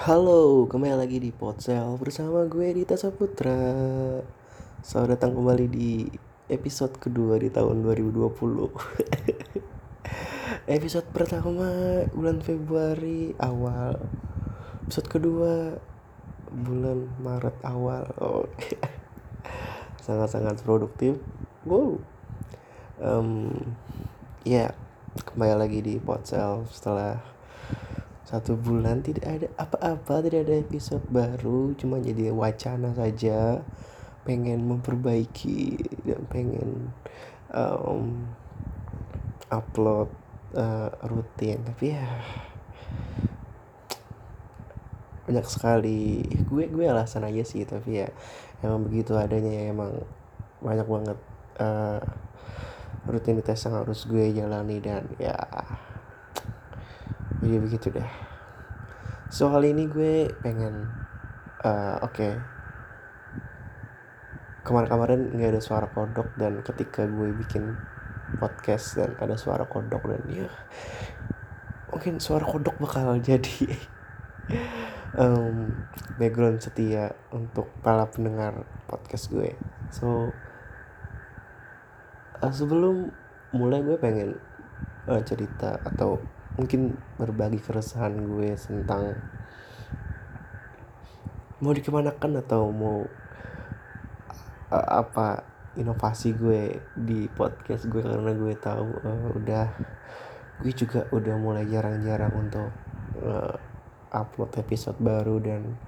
Halo, kembali lagi di Podsel bersama gue Dita Saputra. Selamat datang kembali di episode kedua di tahun 2020. episode pertama bulan Februari awal. Episode kedua bulan Maret awal. Oh. Sangat-sangat produktif. Wow. Um, ya, kembali lagi di Podsel setelah satu bulan tidak ada apa-apa tidak ada episode baru cuma jadi wacana saja. Pengen memperbaiki dan pengen um, upload uh, rutin. Tapi ya banyak sekali. Gue gue alasan aja sih tapi ya emang begitu adanya. Ya emang banyak banget uh, rutinitas yang harus gue jalani dan ya jadi begitu deh soal ini gue pengen uh, oke okay. kemarin-kemarin nggak ada suara kodok dan ketika gue bikin podcast dan ada suara kodok dan ya mungkin suara kodok bakal jadi um, background setia untuk para pendengar podcast gue so uh, sebelum mulai gue pengen uh, cerita atau mungkin berbagi keresahan gue tentang mau dikemanakan atau mau uh, apa inovasi gue di podcast gue karena gue tahu uh, udah gue juga udah mulai jarang-jarang untuk uh, upload episode baru dan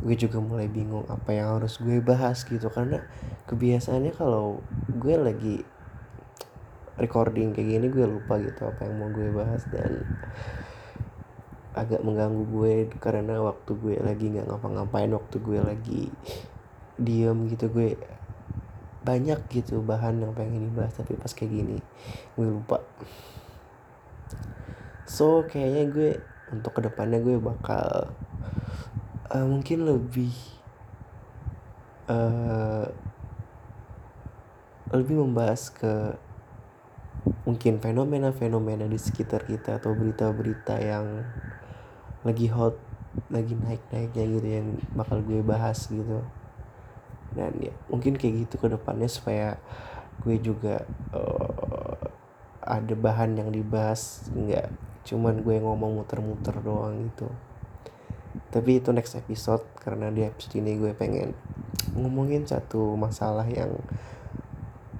gue juga mulai bingung apa yang harus gue bahas gitu. Karena kebiasaannya kalau gue lagi recording kayak gini gue lupa gitu apa yang mau gue bahas dan agak mengganggu gue karena waktu gue lagi nggak ngapa-ngapain waktu gue lagi diem gitu gue banyak gitu bahan yang pengen dibahas tapi pas kayak gini gue lupa. So kayaknya gue untuk ke depannya gue bakal uh, mungkin lebih uh, lebih membahas ke mungkin fenomena-fenomena di sekitar kita atau berita-berita yang lagi hot lagi naik-naiknya gitu yang bakal gue bahas gitu. Dan ya mungkin kayak gitu ke depannya supaya gue juga uh, ada bahan yang dibahas nggak cuman gue ngomong muter-muter doang gitu. Tapi itu next episode karena di episode ini gue pengen ngomongin satu masalah yang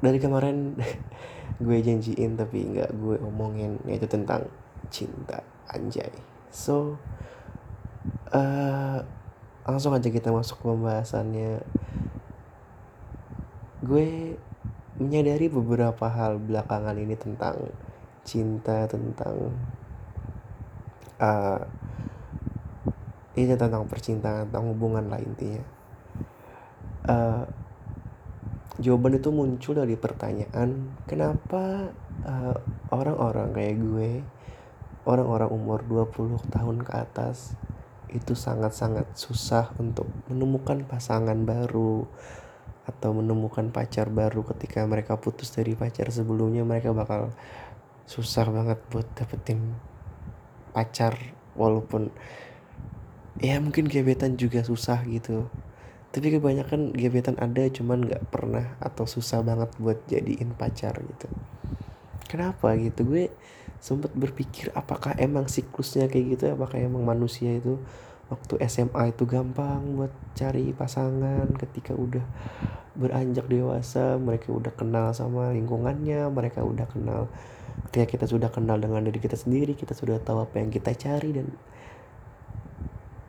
dari kemarin gue janjiin tapi nggak gue omongin yaitu tentang cinta anjay. So uh, langsung aja kita masuk ke pembahasannya. Gue menyadari beberapa hal belakangan ini tentang cinta tentang uh, ini tentang percintaan tentang hubungan lah intinya. Uh, jawaban itu muncul dari pertanyaan kenapa uh, orang-orang kayak gue orang-orang umur 20 tahun ke atas itu sangat-sangat susah untuk menemukan pasangan baru atau menemukan pacar baru ketika mereka putus dari pacar sebelumnya? Mereka bakal susah banget buat dapetin pacar walaupun ya mungkin gebetan juga susah gitu tapi kebanyakan gebetan ada cuman nggak pernah atau susah banget buat jadiin pacar gitu. Kenapa gitu? Gue sempet berpikir apakah emang siklusnya kayak gitu? Apakah emang manusia itu waktu SMA itu gampang buat cari pasangan? Ketika udah beranjak dewasa mereka udah kenal sama lingkungannya mereka udah kenal ketika kita sudah kenal dengan diri kita sendiri kita sudah tahu apa yang kita cari dan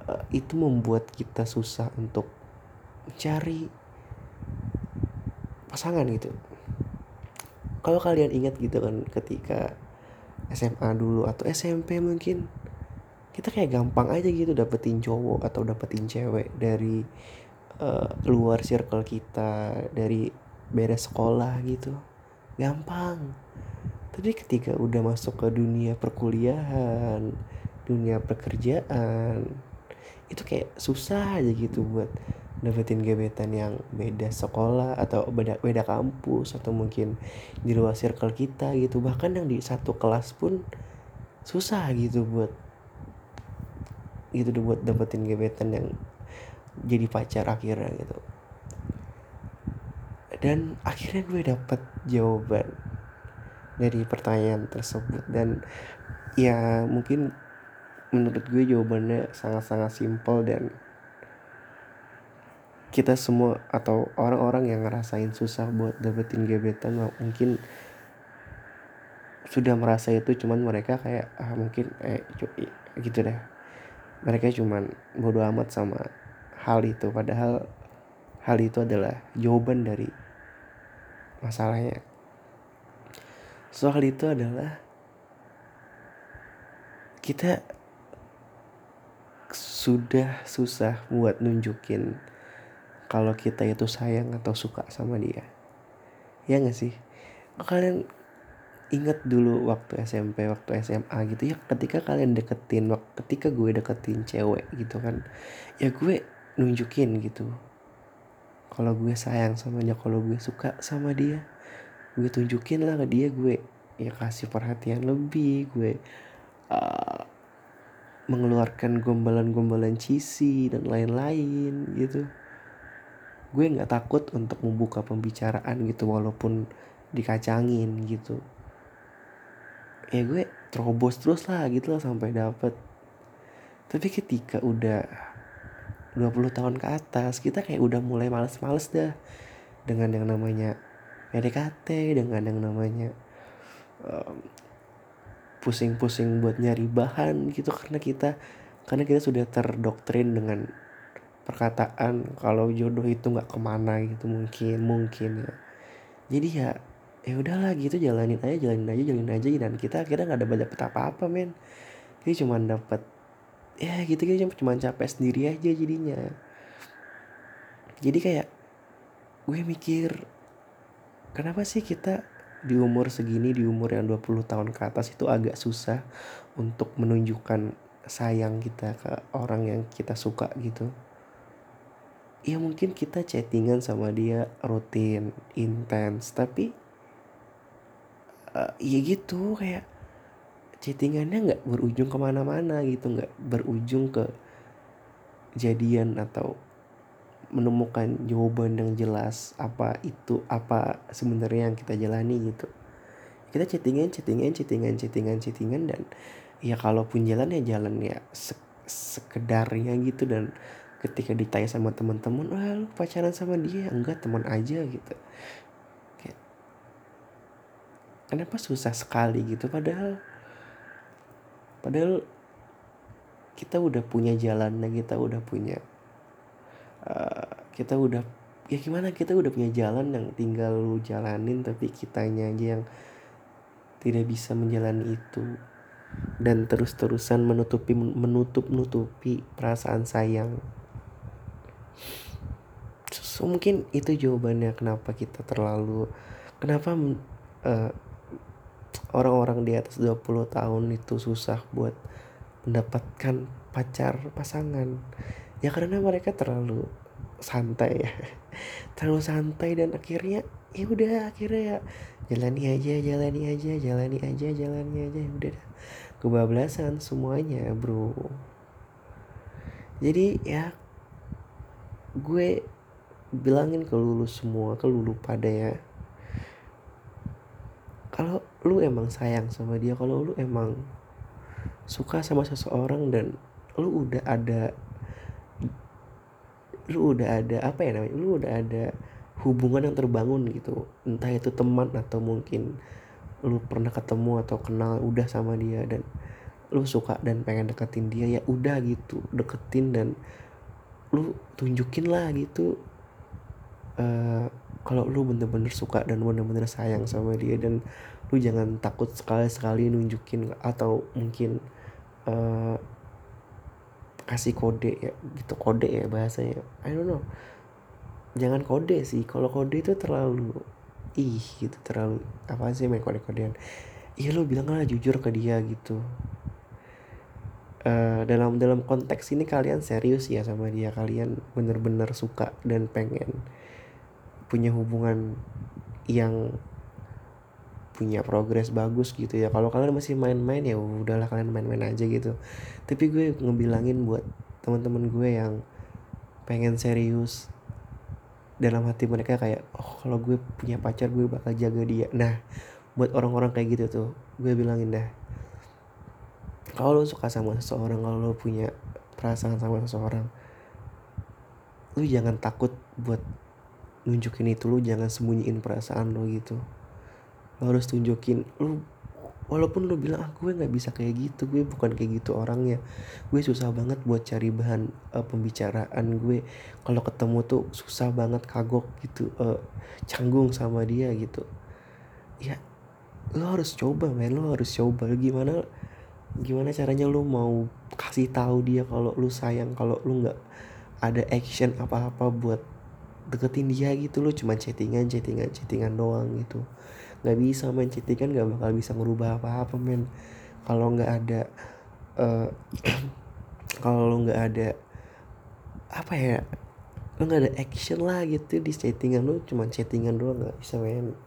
uh, itu membuat kita susah untuk cari pasangan gitu. Kalau kalian ingat gitu kan ketika SMA dulu atau SMP mungkin kita kayak gampang aja gitu dapetin cowok atau dapetin cewek dari uh, luar circle kita dari beres sekolah gitu. Gampang. Tapi ketika udah masuk ke dunia perkuliahan dunia pekerjaan itu kayak susah aja gitu buat dapetin gebetan yang beda sekolah atau beda beda kampus atau mungkin di luar circle kita gitu. Bahkan yang di satu kelas pun susah gitu buat gitu buat dapetin gebetan yang jadi pacar akhirnya gitu. Dan akhirnya gue dapet jawaban dari pertanyaan tersebut. Dan ya mungkin menurut gue jawabannya sangat-sangat simpel dan kita semua atau orang-orang yang ngerasain susah buat dapetin gebetan mungkin sudah merasa itu cuman mereka kayak ah mungkin eh gitu deh. Mereka cuman bodo amat sama hal itu padahal hal itu adalah jawaban dari masalahnya. Soal itu adalah kita sudah susah buat nunjukin kalau kita itu sayang atau suka sama dia. Ya gak sih? Kalian ingat dulu waktu SMP waktu SMA gitu ya ketika kalian deketin ketika gue deketin cewek gitu kan ya gue nunjukin gitu. Kalau gue sayang sama dia kalau gue suka sama dia gue tunjukin lah ke dia gue ya kasih perhatian lebih gue uh, mengeluarkan gombalan-gombalan cheesy dan lain-lain gitu gue nggak takut untuk membuka pembicaraan gitu walaupun dikacangin gitu. Ya gue terobos terus lah gitu lah sampai dapet. Tapi ketika udah 20 tahun ke atas kita kayak udah mulai males-males dah dengan yang namanya PDKT dengan yang namanya pusing-pusing um, buat nyari bahan gitu karena kita karena kita sudah terdoktrin dengan perkataan kalau jodoh itu nggak ke mana gitu mungkin mungkin ya. Jadi ya ya udahlah gitu jalanin aja jalanin aja jalanin aja dan kita akhirnya nggak dapat dapet apa apa men. Kita cuma dapat ya gitu gitu cuma capek sendiri aja jadinya. Jadi kayak gue mikir kenapa sih kita di umur segini di umur yang 20 tahun ke atas itu agak susah untuk menunjukkan sayang kita ke orang yang kita suka gitu ya mungkin kita chattingan sama dia rutin intens tapi uh, ya gitu kayak chattingannya nggak berujung ke mana-mana gitu nggak berujung ke jadian atau menemukan jawaban yang jelas apa itu apa sebenarnya yang kita jalani gitu. Kita chattingan chattingan chattingan chattingan chattingan dan ya kalaupun jalan ya jalan ya sekedarnya gitu dan ketika ditanya sama teman-teman wah lu pacaran sama dia? Enggak teman aja gitu. Kayak kenapa susah sekali? Gitu. Padahal padahal kita udah punya jalannya kita udah punya uh, kita udah ya gimana kita udah punya jalan yang tinggal lu jalanin tapi kitanya aja yang tidak bisa menjalani itu. Dan terus-terusan menutupi menutup nutupi perasaan sayang so, mungkin itu jawabannya kenapa kita terlalu kenapa uh, orang-orang di atas 20 tahun itu susah buat mendapatkan pacar pasangan. Ya karena mereka terlalu santai ya. Terlalu santai dan akhirnya ya udah akhirnya ya jalani aja jalani aja jalani aja jalani aja ya udah kebablasan semuanya bro. Jadi ya gue bilangin ke lulu semua ke lulu pada ya kalau lu emang sayang sama dia kalau lu emang suka sama seseorang dan lu udah ada lu udah ada apa ya namanya lu udah ada hubungan yang terbangun gitu entah itu teman atau mungkin lu pernah ketemu atau kenal udah sama dia dan lu suka dan pengen deketin dia ya udah gitu deketin dan lu tunjukin lah gitu. Uh, kalau lu bener-bener suka dan bener-bener sayang sama dia dan lu jangan takut sekali-sekali nunjukin atau mungkin uh, kasih kode ya gitu kode ya bahasanya. I don't know. Jangan kode sih. Kalau kode itu terlalu ih gitu terlalu apa sih main kode-kodean. Iya lu bilang lah jujur ke dia gitu uh, dalam dalam konteks ini kalian serius ya sama dia. Kalian bener-bener suka dan pengen punya hubungan yang punya progres bagus gitu ya. Kalau kalian masih main-main ya udahlah kalian main-main aja gitu. Tapi gue ngebilangin buat teman-teman gue yang pengen serius dalam hati mereka kayak oh kalau gue punya pacar gue bakal jaga dia. Nah buat orang-orang kayak gitu tuh gue bilangin dah kalau lo suka sama seseorang kalau lo punya perasaan sama seseorang lu jangan takut buat nunjukin itu. Lu jangan sembunyiin perasaan lo gitu. Lo harus tunjukin lu walaupun lu bilang ah gue nggak bisa kayak gitu gue bukan kayak gitu orangnya. Gue susah banget buat cari bahan uh, pembicaraan gue. Kalau ketemu tuh susah banget kagok gitu uh, canggung sama dia gitu. Ya lo harus coba men. Lo harus coba. Gimana gimana caranya lu mau kasih tahu dia kalau lu sayang kalau lu nggak ada action apa-apa buat deketin dia gitu. Lu cuma chattingan chattingan chattingan doang gitu. Nggak bisa main chattingan nggak bakal bisa ngerubah apa-apa men. Kalau nggak ada uh, kalau lu nggak ada apa ya lu nggak ada action lah gitu di chattingan. Lu cuma chattingan doang nggak bisa men.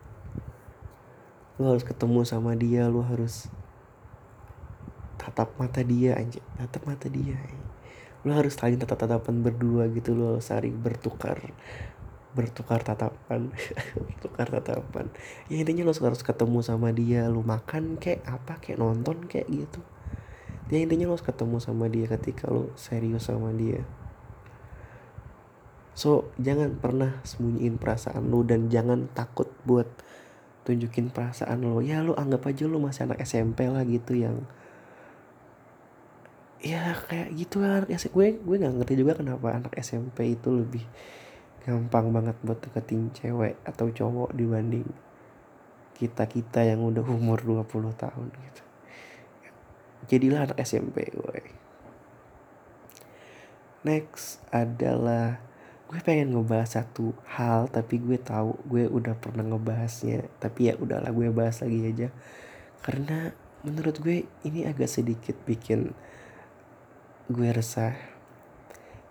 Lu harus ketemu sama dia lu harus tatap mata dia aja tatap mata dia lo harus saling tatap tatapan berdua gitu lo saling bertukar bertukar tatapan. Bertukar tatapan. Ya intinya lo harus ketemu sama dia. Lo makan kayak apa kayak nonton kayak gitu. Ya intinya lo harus ketemu sama dia ketika lo serius sama dia. So jangan pernah sembunyiin perasaan lo dan jangan takut buat tunjukin perasaan lo ya lo anggap aja lo masih anak SMP lah gitu yang ya kayak gitu lah anak SMP gue gue nggak ngerti juga kenapa anak SMP itu lebih gampang banget buat deketin cewek atau cowok dibanding kita kita yang udah umur 20 tahun gitu. Jadilah anak SMP gue next adalah gue pengen ngebahas satu hal tapi gue tahu gue udah pernah ngebahasnya. Tapi ya udahlah gue bahas lagi aja. Karena menurut gue ini agak sedikit bikin gue resah.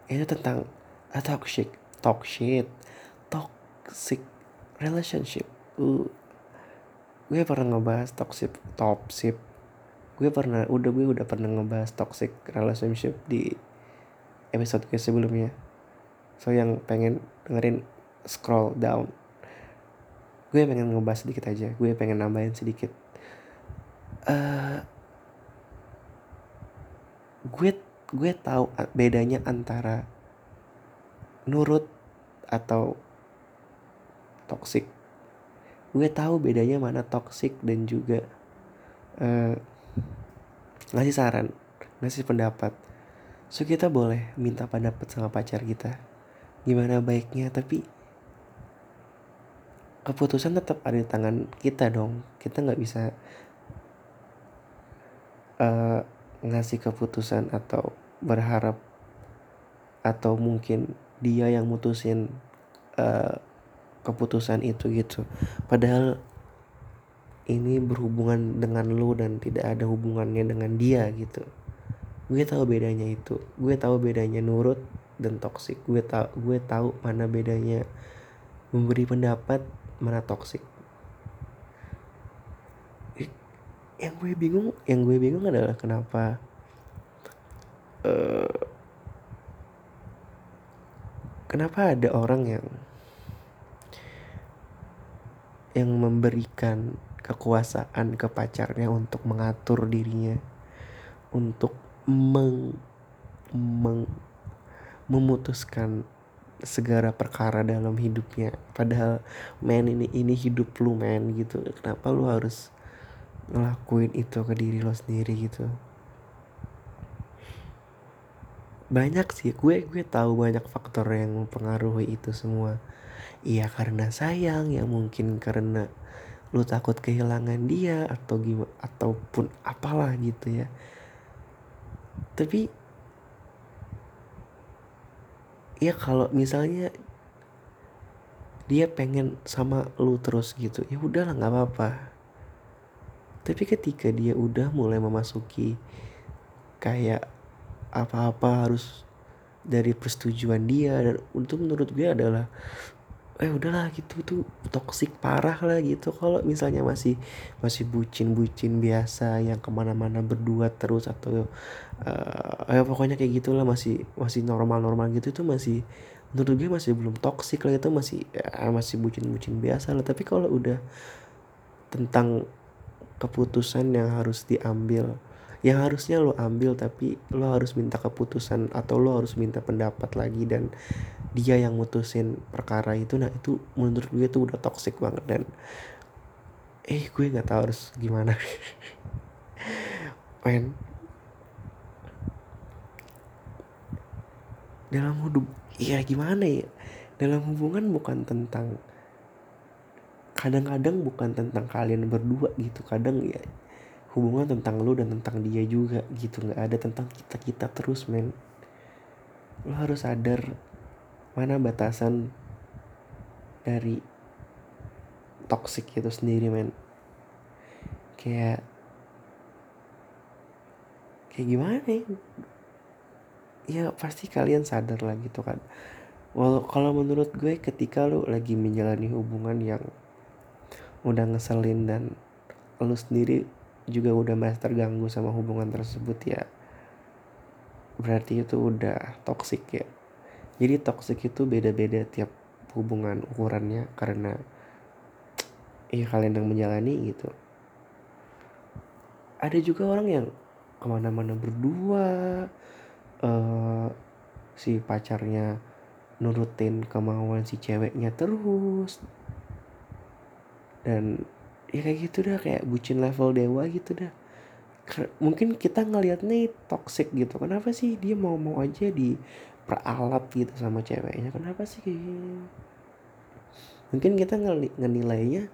Itu tentang a toxic toxic toxic relationship. Uh, gue pernah ngebahas toxic toxic. Gue pernah udah gue udah pernah ngebahas toxic relationship di episode gue sebelumnya. So yang pengen dengerin scroll down. Gue pengen ngebahas sedikit aja gue pengen nambahin sedikit. Uh, gue gue tahu bedanya antara nurut atau toxic. Gue tahu bedanya mana toxic dan juga uh, ngasih saran ngasih pendapat. So kita boleh minta pendapat sama pacar kita. Gimana baiknya tapi keputusan tetap ada di tangan kita dong. Kita nggak bisa uh, ngasih keputusan atau berharap atau mungkin dia yang mutusin uh, keputusan itu gitu. Padahal ini berhubungan dengan lu dan tidak ada hubungannya dengan dia gitu. Gue tahu bedanya itu. Gue tahu bedanya nurut dan toksik gue tahu gue tahu mana bedanya memberi pendapat mana toksik yang gue bingung yang gue bingung adalah kenapa uh, kenapa ada orang yang yang memberikan kekuasaan ke pacarnya untuk mengatur dirinya untuk meng, meng memutuskan segala perkara dalam hidupnya? Padahal men ini ini hidup lu men gitu. Kenapa lu harus ngelakuin itu ke diri lo sendiri gitu banyak sih gue gue tahu banyak faktor yang mempengaruhi itu semua. Iya karena sayang ya mungkin karena lu takut kehilangan dia atau gimana ataupun apalah gitu ya. Tapi ya kalau misalnya dia pengen sama lu terus gitu ya udahlah nggak apa-apa. Tapi ketika dia udah mulai memasuki kayak apa-apa harus dari persetujuan dia. Dan untuk menurut gue adalah eh udahlah gitu tuh toksik parah lah gitu. Kalau misalnya masih masih bucin bucin biasa yang ke mana-mana berdua terus atau uh, ya pokoknya kayak gitulah masih masih normal normal gitu tuh masih menurut gue masih belum toksik lah itu masih ya, masih bucin bucin biasa lah. Tapi kalau udah tentang keputusan yang harus diambil yang harusnya lo ambil tapi lo harus minta keputusan atau lo harus minta pendapat lagi dan dia yang mutusin perkara itu. Nah itu menurut gue tuh udah toxic banget dan eh gue nggak tahu harus gimana. Men. Dalam hidup ya gimana ya? Dalam hubungan bukan tentang kadang-kadang bukan tentang kalian berdua gitu. Kadang ya hubungan tentang lu dan tentang dia juga gitu. Nggak ada tentang kita kita terus men. Lo harus sadar mana batasan dari toxic itu sendiri men. Kayak kayak gimana ya ya pasti kalian sadar lah gitu kan. Walau kalau menurut gue ketika lu lagi menjalani hubungan yang udah ngeselin dan lu sendiri juga udah masih terganggu sama hubungan tersebut ya berarti itu udah toxic ya. Jadi toxic itu beda-beda tiap hubungan ukurannya karena ya kalian yang menjalani gitu. Ada juga orang yang ke mana-mana berdua uh, si pacarnya nurutin kemauan si ceweknya terus. Dan ya kayak gitu dah kayak bucin level dewa gitu dah. Mungkin kita ngelihatnya toxic gitu. Kenapa sih dia mau mau aja di peralat gitu sama ceweknya? Kenapa sih kayak mungkin kita ngenilainya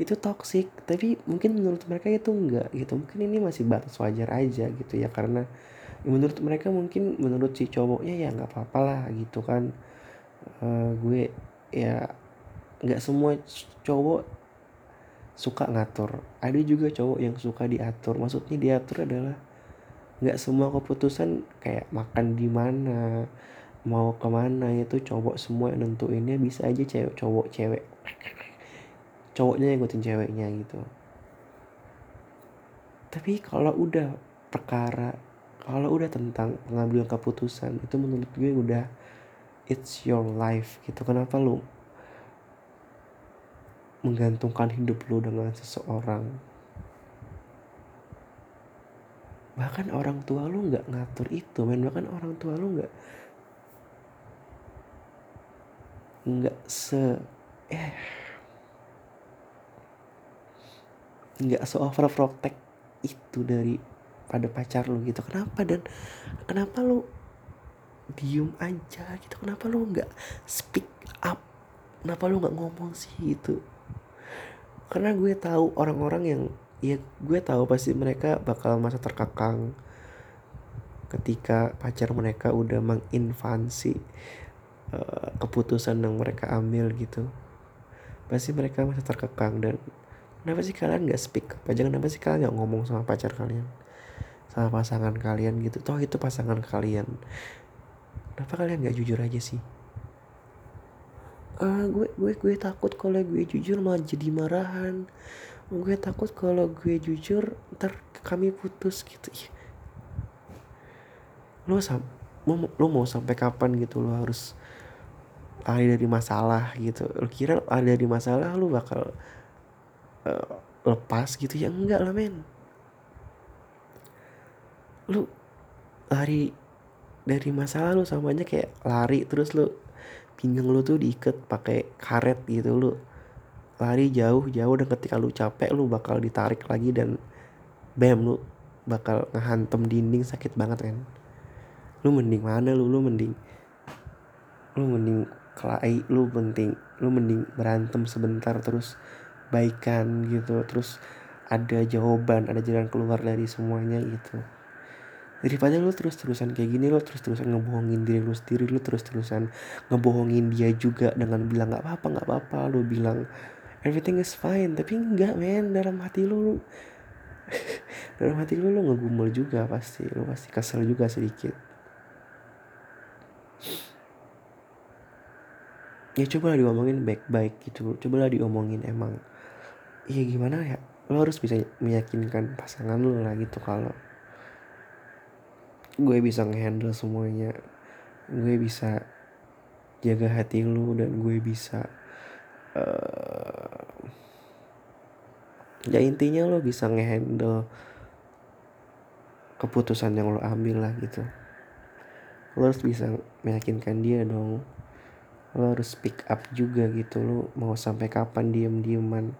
itu toxic tapi mungkin menurut mereka itu enggak gitu. Mungkin ini masih batas wajar aja gitu ya karena menurut mereka mungkin menurut si cowoknya ya nggak apa-apa lah gitu kan. Uh, gue ya nggak semua cowok suka ngatur. Ada juga cowok yang suka diatur. Maksudnya diatur adalah nggak semua keputusan kayak makan di mana mau ke mana itu cowok semua yang nentuinnya bisa aja cewek cowok cewek. Cowoknya yang ngikutin ceweknya gitu. Tapi kalau udah perkara kalau udah tentang pengambilan keputusan itu menurut gue udah it's your life gitu. Kenapa lu menggantungkan hidup lu dengan seseorang. Bahkan orang tua lu nggak ngatur itu men. Bahkan orang tua lu nggak nggak se eh nggak se overprotect itu dari pada pacar lu gitu. Kenapa dan? Kenapa lu diem aja gitu? Kenapa lu nggak speak up? Kenapa lu nggak ngomong sih gitu karena gue tahu orang-orang yang ya gue tahu pasti mereka bakal masa terkekang ketika pacar mereka udah menginvasi uh, keputusan yang mereka ambil gitu. Pasti mereka masa terkekang dan kenapa sih kalian gak speak up aja kenapa sih kalian gak ngomong sama pacar kalian? Sama pasangan kalian gitu? Toh itu pasangan kalian. Kenapa kalian gak jujur aja sih uh, gue gue gue takut kalau gue jujur malah jadi marahan. Gue takut kalau gue jujur ntar kami putus gitu. Ya lo sam lo, lo mau sampai kapan gitu lo harus lari dari masalah gitu? Lo kira lari dari masalah lo bakal uh, lepas gitu? Ya enggak lah men. Lu lari dari masalah lu sama aja kayak lari terus lu pinggang lu tuh diikat pakai karet gitu lu lari jauh-jauh dan ketika lu capek lu bakal ditarik lagi dan bam lu bakal ngehantem dinding sakit banget kan lu mending mana lu? Lu mending lu mending kelai lu penting lu mending berantem sebentar terus baikan gitu terus ada jawaban ada jalan keluar dari semuanya gitu daripada lu terus-terusan kayak gini lu terus-terusan ngebohongin diri lu sendiri lu terus-terusan ngebohongin dia juga dengan bilang nggak apa-apa nggak apa-apa lu bilang everything is fine. Tapi enggak men. Dalam hati lu, dalam hati lu lu ngegumul juga pasti. Lu pasti kesel juga sedikit. Ya coba diomongin baik-baik gitu. Cobalah diomongin emang ya gimana ya? Lo harus bisa meyakinkan pasangan lo lah gitu kalau gue bisa ngehandle semuanya. Gue bisa jaga hati lu dan gue bisa uh, ya intinya lo bisa ngehandle keputusan yang lo ambil lah gitu. Lo harus bisa meyakinkan dia dong. Lo harus speak up juga gitu. Lo mau sampai kapan diem dieman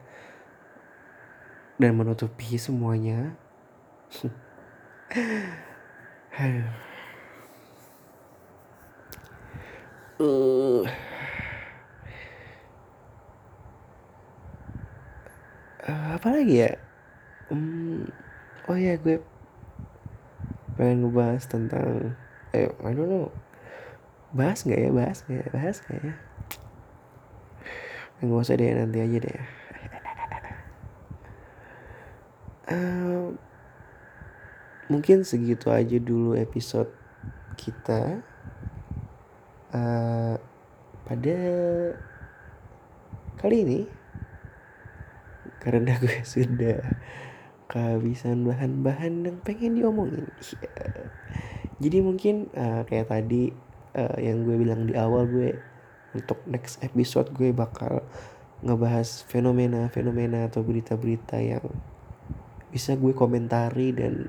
dan menutupi semuanya uh, apa lagi ya? Hmm, oh ya gue pengen ngebahas tentang eh I don't know. Bahas nggak ya? Bahas nggak ya? Bahas nggak ya? Nggak usah deh nanti aja deh. Uh, mungkin segitu aja dulu episode kita uh, pada kali ini karena gue sudah kehabisan bahan-bahan yang pengen diomongin yeah. jadi mungkin uh, kayak tadi uh, yang gue bilang di awal gue untuk next episode gue bakal ngebahas fenomena-fenomena atau berita-berita yang bisa gue komentari dan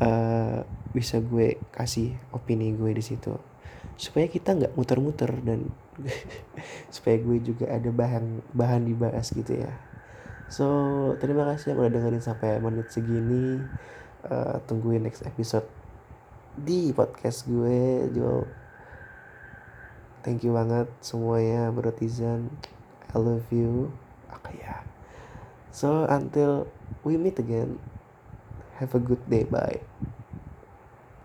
uh, bisa gue kasih opini gue di situ. Supaya kita nggak muter-muter dan supaya gue juga ada bahan bahan dibahas gitu ya. So terima kasih yang udah dengerin sampai menit segini. Uh, tungguin next episode di podcast gue Jo. Thank you banget semuanya berotisan I love you. Oke ya. So until we meet again have a good day. Bye